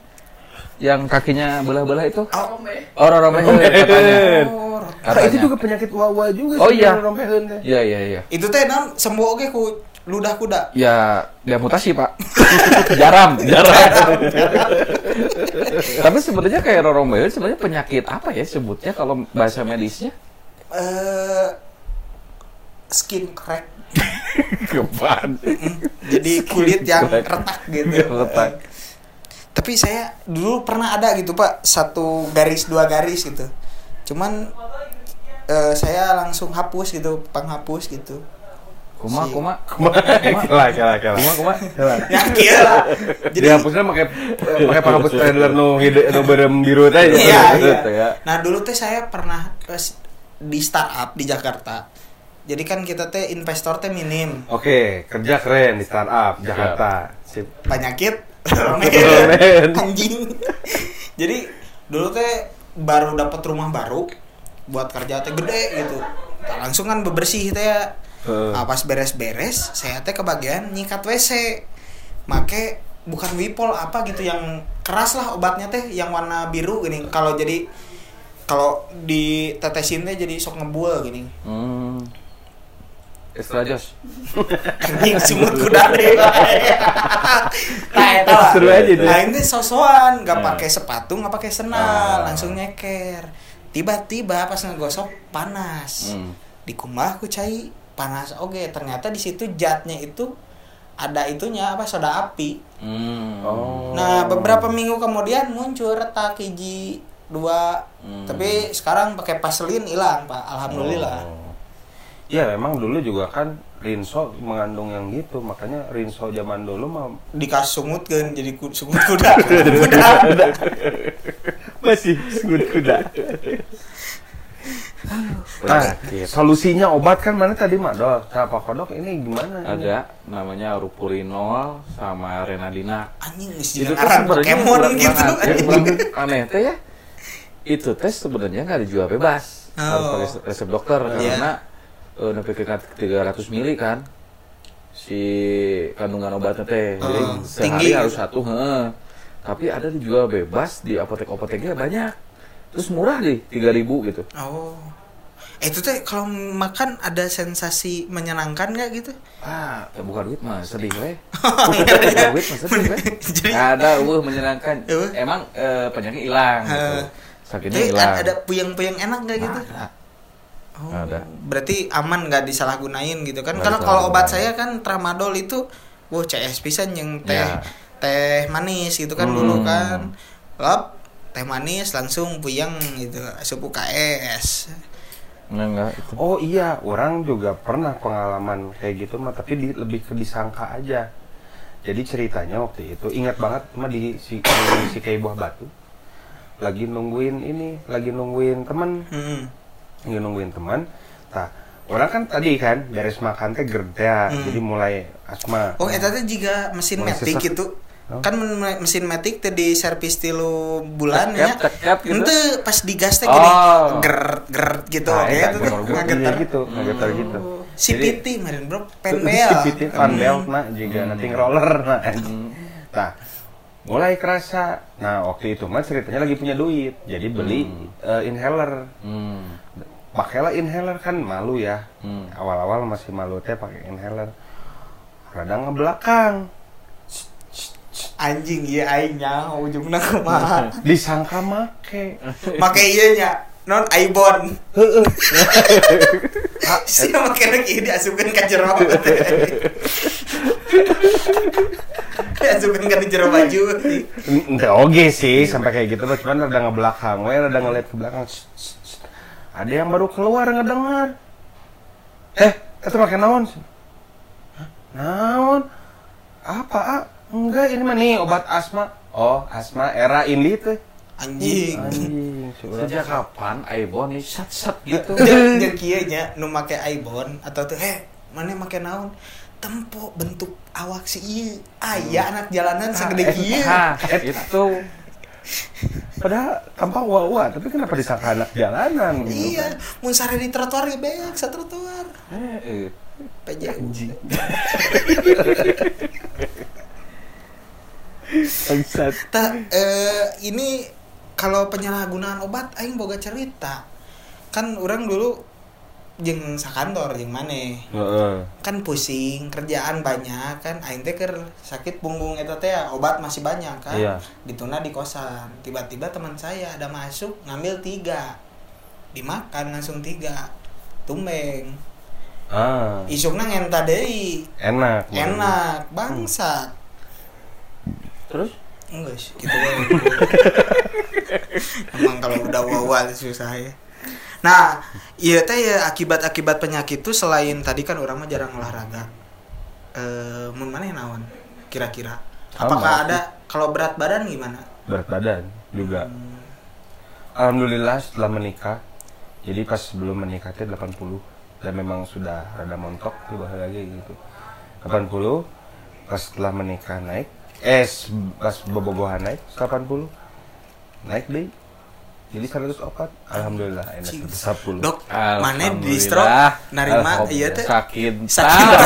Yang kakinya belah-belah itu. oh, Oh, katanya. oh, Nah, itu Katanya. juga penyakit wawa juga Oh, iya. teh. Iya iya iya. itu teh non sembuh oge ku ludah kuda Ya, dia mutasi pak. Jaram, jaram. Tapi sebenarnya kayak rorombeun sebenarnya penyakit apa ya sebutnya kalau bahasa medisnya? eh skin crack Kepan. jadi kulit yang crack. retak gitu Retak. Tapi saya dulu pernah ada gitu pak satu garis dua garis gitu cuman eh, saya langsung hapus gitu penghapus gitu Kuma, Si- kuma, Kela kela kela. kuma, kuma. yakin lah Jadi jadi hapusnya pakai pakai penghapus trailer nu hide nu berem biru teh. iya, Gitu iya. ya. nah dulu teh saya pernah eh, di startup di Jakarta jadi kan kita teh investor teh minim Oke, kerja keren di startup Jakarta. Sip. penyakit Anjing. Jadi dulu teh baru dapat rumah baru buat kerja teh gede gitu. Nah, langsung kan bebersih teh ya. Heeh. Nah, pas beres-beres saya teh kebagian nyikat WC make bukan wipol apa gitu yang keras lah obatnya teh yang warna biru gini. Kalau jadi kalau ditetesin teh jadi sok ngebul gini. Hmm. Extra jos. anjing semut kuda deh nah Seru aja nah ini sosokan nggak Nah. pakai sepatu nggak pakai sendal Ah. langsung nyeker tiba-tiba pas ngegosok panas Hmm. di kumah aku cai panas oke ternyata di situ jatnya itu ada itunya apa soda api Hmm. Oh. nah beberapa minggu kemudian muncul retak hiji dua Hmm. tapi sekarang pakai paselin hilang pak alhamdulillah Oh. Ya memang dulu juga kan Rinso mengandung yang gitu, makanya Rinso zaman dulu mah dikasih sungut kan jadi ku- sungut kuda kuda masih sungut kuda. Nah, solusinya obat kan mana tadi mak dok? Nah, Pak Kodok ini gimana? ini? Ada namanya rupurinol sama renadina. anjing Itu aran sebenarnya gitu aneh, teh ya. Itu tes sebenarnya nggak dijual bebas. Harus Oh. pakai resep dokter Iya. karena eh nepi ke 300 mili kan si kandungan obatnya teh. Jadi Oh, sehari tinggi. harus satu, heeh. Tapi ada dijual bebas di apotek-apoteknya banyak. Terus murah deh, 3000 gitu. oh Eh, itu teh kalau makan ada sensasi menyenangkan nggak gitu Ah, ya bukan duit mah sedih weh. Iya, iya. Bukan duit mah sedih weh. Jadi- ada uh menyenangkan. Eueuh. Emang eh, penyakit hilang gitu. Heeh. Sakitnya hilang. ada puyeng-puyeng enak nggak gitu Ada. Oh, Ada. berarti aman nggak disalahgunain gitu kan? Karena kalau obat saya kan tramadol itu, wow CS pisan yang teh Ya. teh manis gitu kan Hmm. dulu kan, lap teh manis langsung puyeng gitu, asup UKS. Enggak, enggak itu. Oh iya, orang juga pernah pengalaman kayak gitu mah, tapi di, lebih ke disangka aja. Jadi ceritanya waktu itu ingat banget mah di si di si kayak buah batu. Lagi nungguin ini, lagi nungguin teman, Hmm. Lagi nungguin teman. Nah, orang kan tadi kan beres makan teh gerda, Hmm. jadi mulai asma. Oh, eta teh juga mesin Mulai metik sesak. gitu. Oh. Kan mesin metik teh di servis tilu bulan ya. Gitu. Ente pas digas teh Oh. gini ger ger gitu Nah, iya, itu ngagetar. gitu, ngagetar gitu. Oh, Jadi- piti meren bro penbel Piti Van Belt nah juga nanti roller nah. Nah, mulai kerasa. Nah, waktu itu mah ceritanya lagi punya duit. Jadi beli eh, inhaler. Hmm. Pakailah inhaler kan malu ya. Hmm. Awal-awal masih malu teh pakai inhaler. Rada ngebelakang. anjing iya aingnya ujungna kumaha Disangka make. make ieu nya non aibon Heeh. sih make lagi diasupkeun ka jero diasupkeun ka jero baju oke sih sampai kayak gitu cuman rada ngebelakang, we rada ngeliat ke belakang. Ada yang baru keluar ngedengar. Eh, itu pakai naon? Hah? Naon? Apa? Ah? Enggak, ini mah nih obat asma. Oh, asma era ini tuh. anjing Anjing. Sejak kapan Aibon nih sat-sat gitu? jeung jeung kieu nya nu make aibon atau tuh eh mana make naon tempo bentuk awak si ieu aya anak jalanan segede kieu Nah, itu Padahal tampak wa tapi kenapa disangka anak jalanan? gitu iya mun sare di trotoar ya beak sa trotoar. Eh, eh, PJU. Ta, eh, ini kalau penyalahgunaan obat aing boga cerita. Kan orang dulu jeung sakantor jeung maneh. Heeh. kan pusing kerjaan banyak kan aing teh sakit punggung eta teh obat masih banyak kan? Iya. dituna di kosan. Tiba-tiba teman saya ada masuk ngambil tiga. Dimakan langsung tiga. Tumbeng. Ah, isukna ngenta deui. Enak. enak bangsat. Terus? enggak sih gitu emang kalau udah wawal susah ya nah iya teh ya akibat-akibat penyakit tuh selain tadi kan orang mah jarang olahraga eh mun mana naon kira-kira apakah ada kalau berat badan gimana berat badan juga. Alhamdulillah setelah menikah, jadi pas sebelum menikah teh 80 dan memang sudah rada montok tuh lagi gitu. 80 pas setelah menikah naik, eh pas bobogohan naik 80 naik deh. Jadi 104, alhamdulillah enak. 110. dok mana di stroke narima? Iya teh sakit. sakit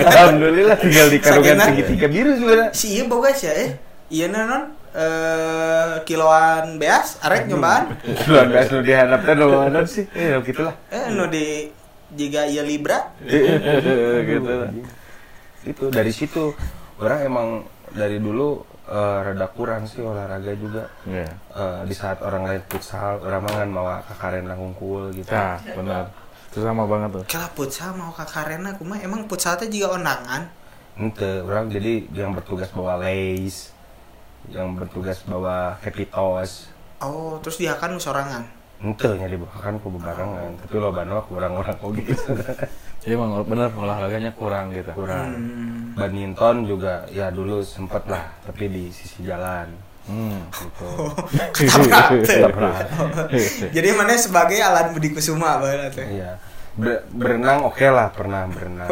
Alhamdulillah tinggal di karungan segitiga biru sebenarnya. si iya boga sih eh? Iya non eh kiloan beas arek nyobaan Luar biasa nu diharap teh nu naon sih. Eh gitulah. eh nu di jika iya libra. Gitu itu dari situ. Orang emang dari dulu eh, rada kurang sih olahraga juga Iya. Eh, di saat orang lain futsal orang mah kan mau kakaren ngungkul gitu Nah, benar. Itu sama banget tuh. kalau futsal mau ke karena aku mah emang futsal teh juga ondangan ente orang jadi yang bertugas bawa lace yang bertugas bawa happy toast oh terus dia kan sorangan ente nya dibawakan ku bebarengan tapi lo banyak orang-orang kok gitu Jadi emang bener olahraganya kurang gitu. kurang Hmm. Badminton juga ya dulu sempet lah tapi di sisi jalan Hmm. gitu. Ketabrak. jadi mana sebagai alat budi kusuma teh Iya. Ber- berenang oke lah pernah berenang.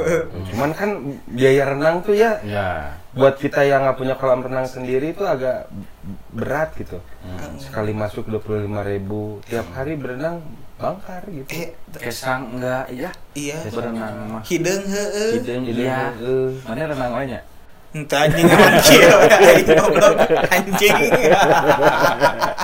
Cuman kan biaya renang tuh ya Ya. buat kita yang nggak punya kolam renang sendiri itu agak berat gitu. Sekali masuk 25.000 ribu tiap hari berenang bangkar gitu. eh Kesang enggak ya? iya Berenang mah. hideung heueuh Hideung iya. Mana renang lainnya? Entah anjing emang kieu anjing.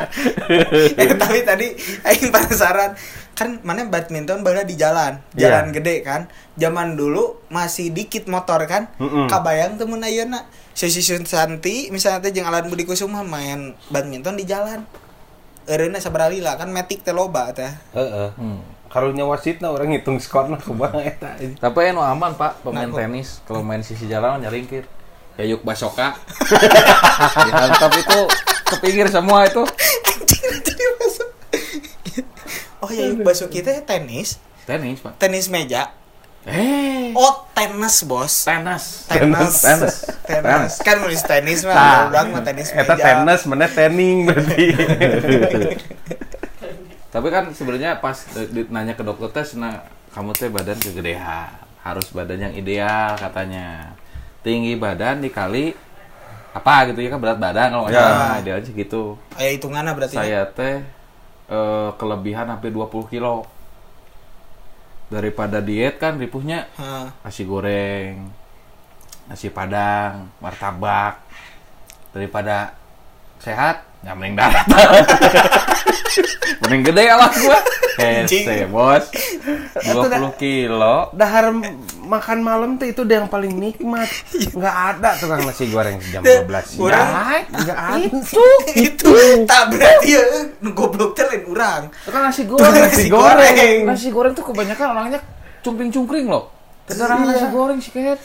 eh, tapi tadi aing penasaran kan mana badminton baheula di jalan, jalan Iya. gede kan. Zaman dulu masih dikit motor kan. Mm-mm. Kabayang teu mun ayeuna Sisi Santi misalnya teh jeung Alan Budi Kusuma main badminton di jalan. Eureuna sabaraha lila kan metik teh loba teh. Heeh. Hmm. Karunya wasitna orang ngitung skorna kumaha eta. Tapi anu aman pak pemain Kenapa? tenis kalau main sisi jalan nyalingkir. Ya yuk basoka. Dihantam itu ke pinggir semua itu. Oh ya, basuk kita tenis, Tenis pak. tenis meja. Eh. Oh, tenis, Bos. Tenis. Tenis. Tenis. Tenis. Kan nulis tenis mah, Nah, ulang mah tenis meja. Eta tenis mana tening berarti. Tapi kan sebenarnya pas di- di- nanya ke dokter tes, nah kamu teh badan kegedean, harus badan yang ideal katanya. Tinggi badan dikali apa gitu ya kan berat badan kalau Ya. salah idealnya gitu. Aya hitungannya berarti. ya? Saya teh eh, kelebihan hampir 20 kilo. Daripada diet kan ripuhnya Hah. nasi goreng, nasi padang, martabak. Daripada sehat, ya mending darat. mending gede lah gua. Hese, bos. 20 kilo. Dahar makan malam tuh itu udah yang paling nikmat. Nggak ada tukang nasi goreng jam Deh, 12 siang. orang- Nggak ada. itu itu tak berarti ya goblok teh lain urang Itu kan nasi Tukang goreng. nasi goreng. Nasi goreng tuh kebanyakan orangnya cungkring-cungkring loh. Kedatangan nasi goreng sih kayak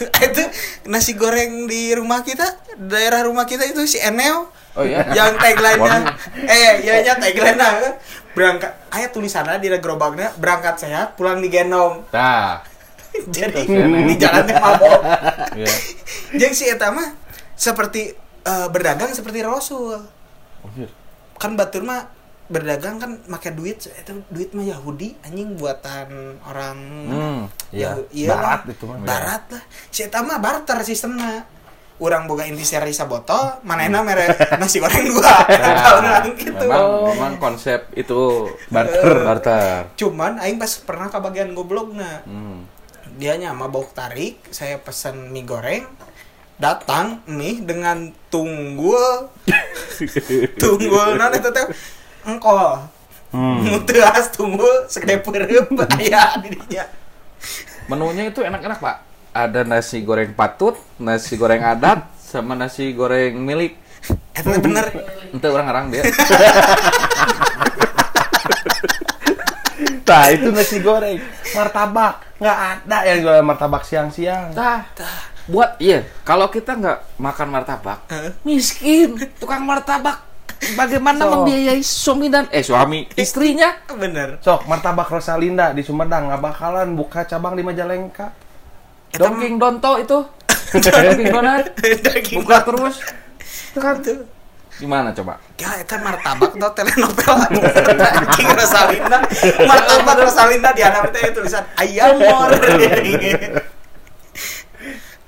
itu nasi goreng di rumah kita daerah rumah kita itu si Enel Oh iya. yang tagline-nya eh ya nya tagline-nya berangkat ayat tulisannya di gerobaknya berangkat sehat pulang digendong Nah, jadi Enel. di jalannya mabok iya. jeung si eta mah seperti eh, berdagang seperti Rasul Oh, iya. kan batur mah berdagang kan pakai duit itu duit mah Yahudi anjing buatan orang Hmm, iya. Yahu- iya Barat lah. itu mah. barat lah si eta mah barter sistemnya orang boga inti seri botol manehna mere nasi goreng dua lalu gitu Memang, memang konsep itu Barter. barter. cuman aing pas pernah ke bagian goblokna Hmm. dia nyama bau tarik saya pesan mie goreng datang mie dengan tunggul tunggul non itu teh engkol Hmm. muteas tunggul segede pereup aya di dinya Menunya itu enak-enak, Pak. Ada nasi goreng patut, nasi goreng adat, sama nasi goreng milik. eta teh bener Itu orang-orang dia. Nah, itu nasi goreng. Martabak. Nggak ada yang jual martabak siang-siang. Tah, buat iya, kalau kita nggak makan martabak, miskin. Tukang martabak bagaimana So. membiayai suami dan eh suami istrinya? bener Sok, martabak Rosalinda di Sumedang nggak bakalan buka cabang di Majalengka. Eta Dongking Donto itu. Dongking Donat buka terus. Itu kan tuh gimana coba? Ya, itu martabak atau telenovela Anjing Rosalinda Martabak Rosalinda di anak itu tulisan Ayam mor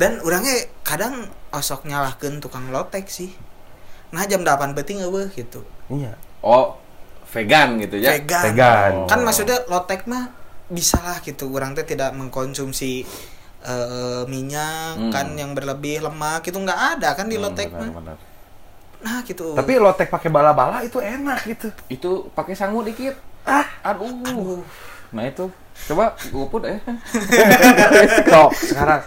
Dan orangnya kadang osok nyalahkan tukang lotek sih Nah jam 8 penting eueuh gitu Iya. Oh, vegan gitu ya. Vegan Vegan. Kan maksudnya lotek mah bisa lah gitu Orang teh tidak mengkonsumsi eh, minyak Hmm. kan yang berlebih lemak itu nggak ada kan di Hmm, lotek benar, mah benar. nah gitu Tapi lotek pakai bala-bala itu enak gitu. Itu pakai sangu dikit. Ah, aduh. Nah itu coba goput eh. Sok, sekarang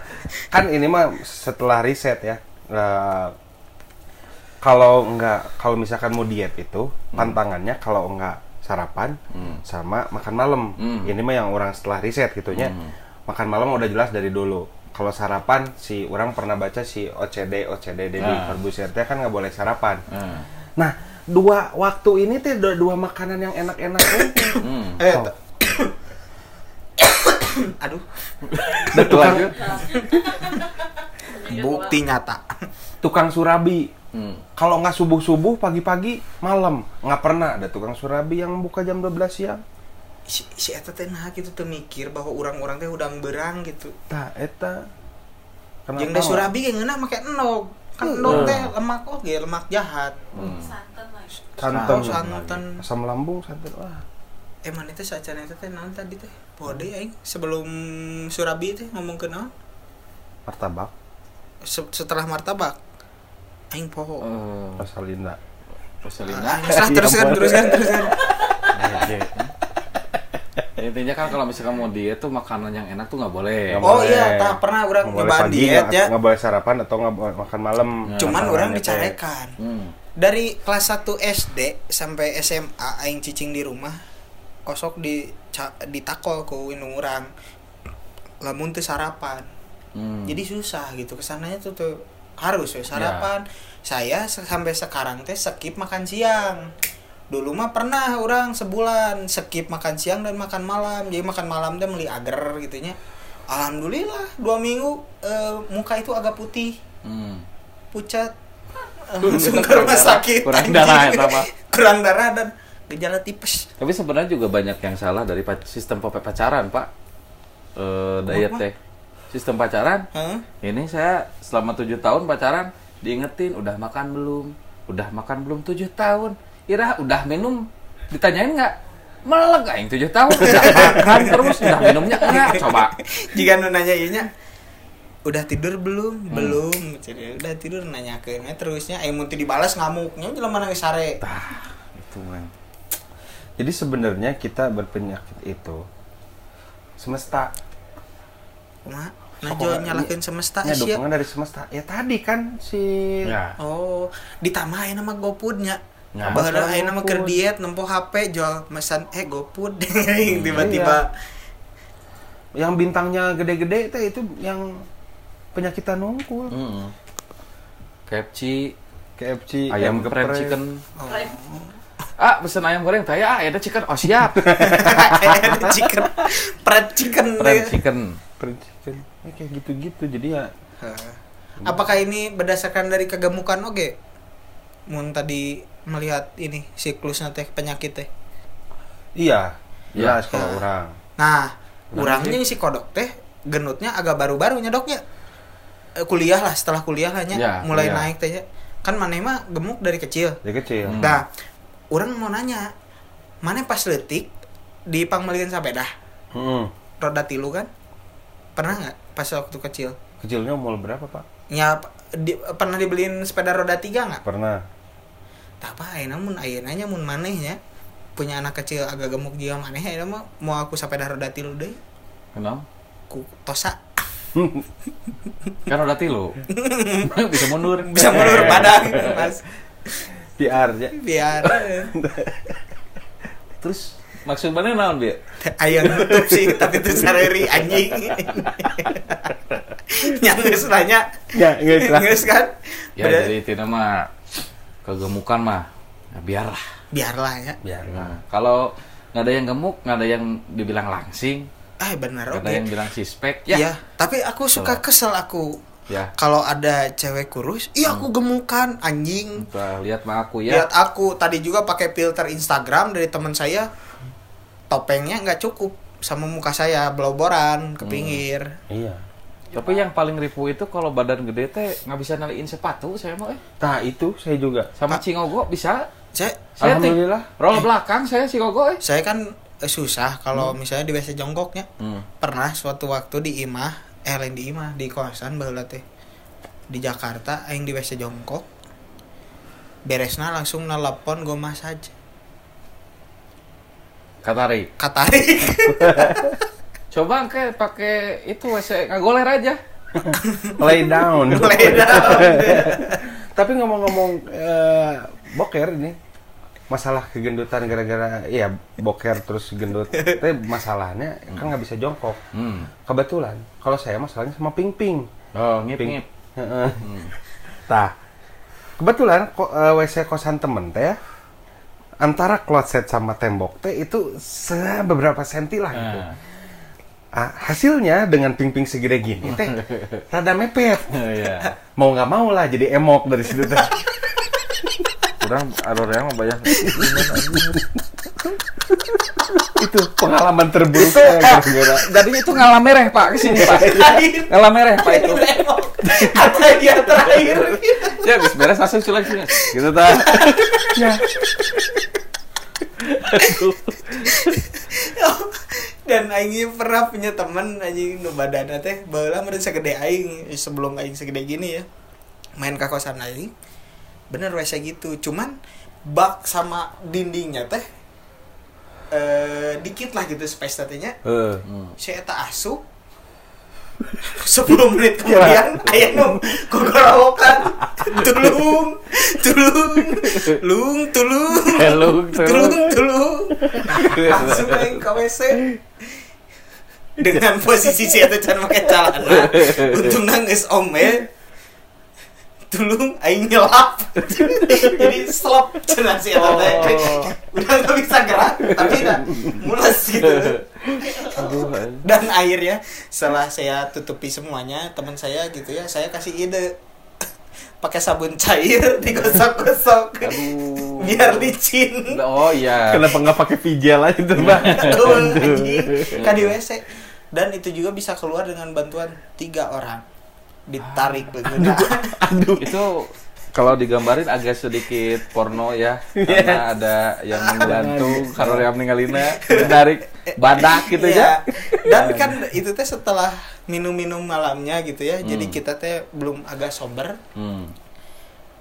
kan ini mah setelah riset ya. eh, kalau nggak kalau misalkan mau diet itu pantangannya kalau nggak sarapan Hmm. sama makan malam. Hmm. Ini mah yang orang setelah riset gitunya. Hmm. Makan malam udah jelas dari dulu. Kalau sarapan si orang pernah baca si OCD OCD Deddy Nah. Corbuzier kan nggak boleh sarapan. Nah. Nah, dua waktu ini tuh dua, dua makanan yang enak-enak Hmm. eh, Oh. aduh tukang, Lanjut. bukti nyata tukang surabi. Hmm. Kalau nggak subuh-subuh, pagi-pagi, malam. Nggak pernah ada tukang surabi yang buka jam 12 siang. si, si eta teh nah gitu tuh mikir bahwa orang-orang teh udang berang gitu Tah, eta. yang da surabi ge ngeuna make enog kan enog teh lemak oge lemak jahat Hmm. santan lah Santan. Oh, santan. Asam lambung, santan. Wah. eh mana teh sacana eta teh naon tadi teh bode aing sebelum surabi teh ngomong ke naon Martabak, Se- setelah martabak aing poho Eh, Rosalinda. Rosalinda. Ah, teruskan teruskan teruskan teruskan Intinya kan kalau misalkan mau diet tuh makanan yang enak tuh nggak boleh. Oh boleh. iya tak pernah orang nyoba diet ya Nggak boleh sarapan atau nggak boleh makan malam. Ya. cuman orang dicarekan Hmm. dari kelas 1 SD sampai SMA aing cicing di rumah kosok di ditakol ku indung urang lamun teu sarapan Hmm. jadi susah gitu ke sananya tuh tuh harus ya sarapan. Saya se- sampai sekarang teh skip makan siang. Dulu mah pernah orang sebulan skip makan siang dan makan malam. Jadi makan malam teh meli ager gitunya. Alhamdulillah dua minggu eh, muka itu agak putih. Hmm. pucat. Eh, langsung ke rumah sakit Kurang darah ya, apa? kurang darah dan gejala tipes. Tapi sebenarnya juga banyak yang salah dari sistem pa- pacaran, Pak. Eh, diet teh. Sistem pacaran. Hah? Ini saya selama tujuh tahun pacaran diingetin udah makan belum, udah makan belum tujuh tahun. Ira udah minum, ditanyain nggak? Melek aing 7 tahun udah makan terus udah minumnya enggak coba. jika nu nanya ieu udah tidur belum Hmm. belum jadi udah tidur nanya ke terusnya aing mun teu dibalas ngamuknya jelema nangis sare Tah, itu man. Jadi sebenarnya kita berpenyakit itu semesta. Sok, najo nyalakeun semesta Ya siap dukungan dari semesta. Ya tadi kan si Ya. oh ditambah ayeuna mah GoFoodnya Nah, Bahwa ayeuna mah keur GoFood. diet nempo HP jual mesan eh GoFood Hmm, tiba-tiba yang bintangnya gede-gede teh itu yang penyakitan nungkul. Heeh. KFC, KFC, ayam geprek. chicken. Oh. Ah, pesen ayam goreng taya, ada chicken. Oh, siap. chicken fried chicken Fried deh. chicken. Fried chicken. Ya, kayak gitu-gitu. Jadi ya Heh. Apakah ini berdasarkan dari kegemukan oge? Mun tadi melihat ini siklusnya teh penyakit teh. iya, Ya. jelas kalau orang. Nah, Urang urangnya si kodok teh genutnya agak baru-barunya doknya. Eh, kuliah lah setelah kuliah lah nya Ya, mulai iya. naik teh nya. Kan maneh mah gemuk dari kecil. Dari kecil. Hmm. Nah, orang mau nanya, mana pas letik di pangmalian sepeda Hmm. roda tilu kan? Pernah nggak pas waktu kecil? Kecilnya umur berapa, Pak? Ya di- pernah dibeliin sepeda roda tiga nggak? Pernah. Tak apa, ayeuna mun ayeuna nya mun manehnya punya anak kecil agak gemuk juga maneh ayeuna mah mau aku sepeda roda tilu deh Kenapa? ku tosa Kan udah tilu. Bisa mundur. bisa mundur badan mas PR ya. biar Terus Maksud mana naon, Bi? ayam nutup sih tapi itu sareri anjing nyangges nanya ya nyangges kan Ya, Beda- jadi itu nama kegemukan mah. Ya, biarlah. biarlah ya Biar. Nah, kalau nggak ada yang gemuk, nggak ada yang dibilang langsing, ah benar nggak oke ada yang bilang sispek, ya. ya. tapi aku suka kesel aku Ya. kalau ada cewek kurus iya aku gemukan anjing lihat mah aku ya. lihat aku tadi juga pakai filter Instagram dari teman saya topengnya nggak cukup sama muka saya bloboran ke pinggir Iya. Tapi yang paling ribu itu kalau badan gede teh nggak bisa naliin sepatu saya mah eh. Nah, itu saya juga. Sama Cingogo bisa. saya Saya Alhamdulillah. roll belakang saya Cingogo eh. saya kan eh, susah kalau misalnya di WC jongkoknya Hmm. pernah suatu waktu di imah eh lain di imah di kosan baheula teh di Jakarta aing di WC jongkok beresna langsung nelpon gue massage Katari. katari Coba ke pakai itu WC ngagoler aja. Lay down. Lay down. Tapi ngomong-ngomong eh, boker ini masalah kegendutan gara-gara ya boker terus gendut. Tapi masalahnya kan nggak bisa jongkok. Hmm. Kebetulan kalau saya masalahnya sama Ping Ping. Oh, ngip Ping. ngip. Heeh. Tah. Kebetulan ko, eh, WC kosan temen teh ya, antara kloset sama tembok teh itu se beberapa senti lah gitu. Nah. Ah, hasilnya dengan ping-ping segede gini teh rada mepet. Iya. Mau nggak mau lah jadi emok dari situ teh. Kurang aror yang banyak. itu pengalaman terburuk saya gara-gara Jadi itu ngalah mereh Pak ke sini Pak. ngalah mereh Pak itu. apa yang terakhir Ya, habis beres langsung culik sini. Gitu ta. dan aing pernah punya teman anjing nu badanna teh baheula meureun segede aing sebelum aing segede gini ya main ke kosan aing bener WC gitu. Cuman bak sama dindingnya teh eh dikit lah gitu space tadinya Eh, saya tak asup. 10 menit kemudian aya nu kogorowokan tulung tulung lung tulung. Hello, tulung. Tulung langsung aing ke WC dengan posisi si eta can make celana untung nangis omel tulung aing nyelap. Jadi slop cenah si eta teh. Udah nggak bisa gerak tapi udah mules gitu. Dan akhirnya setelah saya tutupi semuanya teman saya gitu ya saya kasih ide. Pakai sabun cair digosok-gosok. Biar licin. Oh iya. kenapa nggak pakai pijel aja tuh mbak Aduh, anjing. kan di WC dan itu juga bisa keluar dengan bantuan tiga orang ditarik begitu Itu Kalau digambarin agak sedikit porno ya, karena ada yang menggantung, kalau yang ninggalina menarik badak gitu Iya. ya. Dan kan itu teh setelah minum-minum malamnya gitu ya. Jadi Hmm. kita teh belum agak sober. Hmm,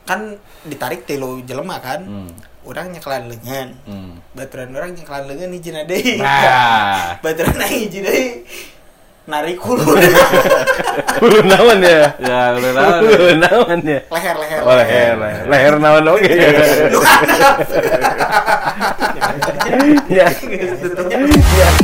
Kan ditarik tilu jelema kan. hmm, Orang nyekelan lengan. hmm. Baturan orang nyekelan lengan hiji deui. Nah, Baturan aing hiji deui. Narik hulu. Hulu naon ya? ya udah lah. Hulu naon ya? leher leher. Oh, leher, leher, leher naon oke. Ya. Gitu.